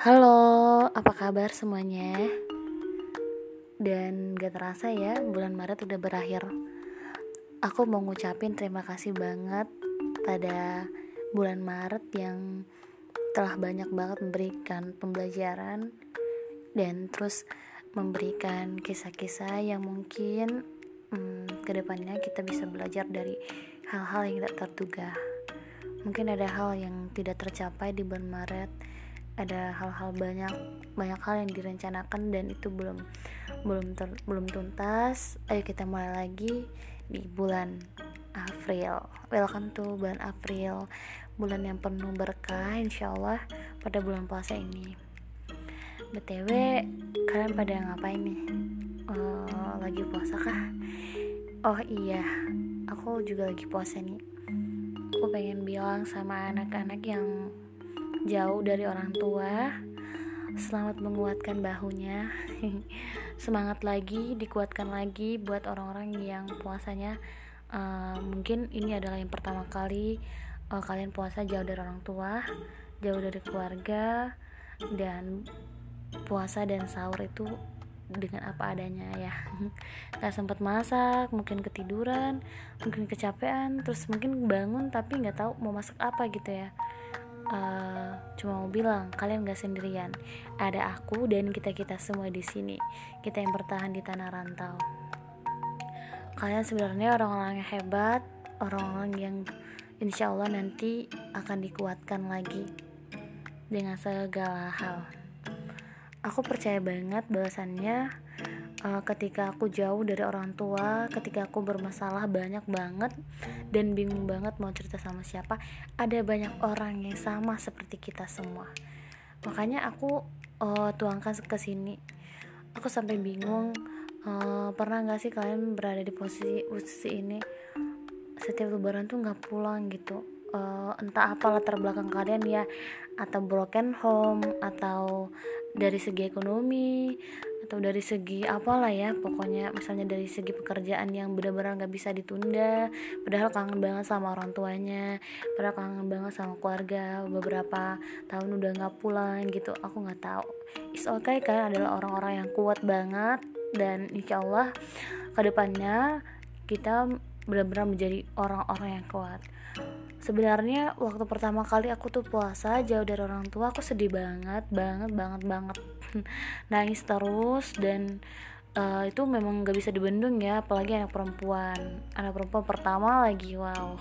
Halo, apa kabar semuanya? Dan gak terasa ya, bulan Maret udah berakhir. Aku mau ngucapin terima kasih banget pada bulan Maret yang telah banyak banget memberikan pembelajaran dan terus memberikan kisah-kisah yang mungkin hmm, ke depannya kita bisa belajar dari hal-hal yang tidak terduga. Mungkin ada hal yang tidak tercapai di bulan Maret ada hal-hal banyak banyak hal yang direncanakan dan itu belum belum ter, belum tuntas. Ayo kita mulai lagi di bulan April. Welcome to bulan April bulan yang penuh berkah insyaallah pada bulan puasa ini. Btw kalian pada ngapain nih? Uh, lagi puasa kah? Oh iya aku juga lagi puasa nih. Aku pengen bilang sama anak-anak yang jauh dari orang tua. Selamat menguatkan bahunya. Semangat lagi, dikuatkan lagi buat orang-orang yang puasanya uh, mungkin ini adalah yang pertama kali uh, kalian puasa jauh dari orang tua, jauh dari keluarga dan puasa dan sahur itu dengan apa adanya ya nggak sempat masak mungkin ketiduran mungkin kecapean terus mungkin bangun tapi nggak tahu mau masak apa gitu ya uh, cuma mau bilang kalian gak sendirian. Ada aku dan kita kita semua di sini. Kita yang bertahan di tanah rantau. Kalian sebenarnya orang-orang yang hebat orang-orang yang insya Allah nanti akan dikuatkan lagi dengan segala hal. Aku percaya banget bahwasannya uh, ketika aku jauh dari orang tua, ketika aku bermasalah banyak banget dan bingung banget mau cerita sama siapa, ada banyak orang yang sama seperti kita semua. Makanya aku uh, tuangkan ke sini. Aku sampai bingung uh, pernah nggak sih kalian berada di posisi posisi ini setiap lebaran tuh nggak pulang gitu uh, entah apa latar belakang kalian ya atau broken home atau dari segi ekonomi atau dari segi apalah ya pokoknya misalnya dari segi pekerjaan yang benar-benar nggak bisa ditunda padahal kangen banget sama orang tuanya padahal kangen banget sama keluarga beberapa tahun udah nggak pulang gitu aku nggak tahu. Is okay kalian adalah orang-orang yang kuat banget dan insya Allah ke depannya kita benar-benar menjadi orang-orang yang kuat sebenarnya waktu pertama kali aku tuh puasa jauh dari orang tua aku sedih banget banget banget banget. Nangis terus dan uh, itu memang gak bisa dibendung ya apalagi anak perempuan. Anak perempuan pertama lagi wow.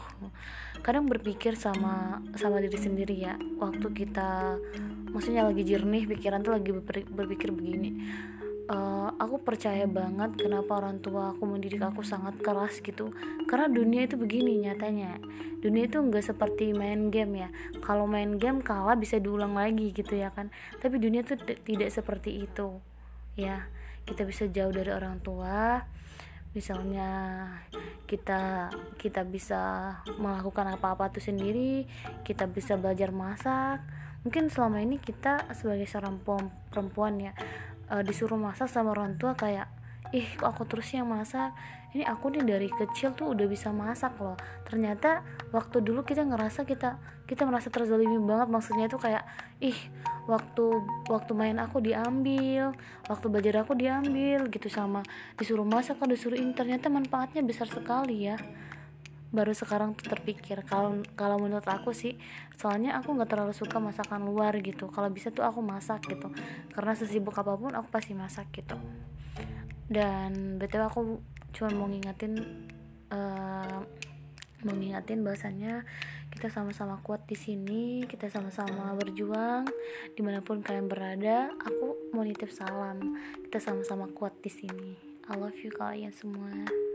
Kadang berpikir sama sama diri sendiri ya waktu kita maksudnya lagi jernih pikiran tuh lagi berpikir begini uh, aku percaya banget kenapa orang tua aku mendidik aku sangat keras gitu. Karena dunia itu begini nyatanya. Dunia itu nggak seperti main game ya. Kalau main game kalah bisa diulang lagi gitu ya kan. Tapi dunia itu tidak seperti itu ya. Kita bisa jauh dari orang tua. Misalnya kita kita bisa melakukan apa-apa tuh sendiri. Kita bisa belajar masak. Mungkin selama ini kita sebagai seorang perempuan ya uh, disuruh masak sama orang tua kayak ih kok aku terus yang masak? Ini aku nih dari kecil tuh udah bisa masak loh. Ternyata waktu dulu kita ngerasa kita kita merasa terzalimi banget. Maksudnya itu kayak ih waktu waktu main aku diambil waktu belajar aku diambil gitu. Sama disuruh masak kan disuruh ini ternyata manfaatnya besar sekali ya baru sekarang tuh terpikir kalau kalau menurut aku sih soalnya aku nggak terlalu suka masakan luar gitu. Kalau bisa tuh aku masak gitu. Karena sesibuk apa pun aku pasti masak gitu. Dan betul aku cuma mau ngingetin uh, mau ngingetin bahasanya kita sama-sama kuat di sini kita sama-sama berjuang di mana pun kalian berada aku mau nitip salam. Kita sama-sama kuat di sini. I love you kalian semua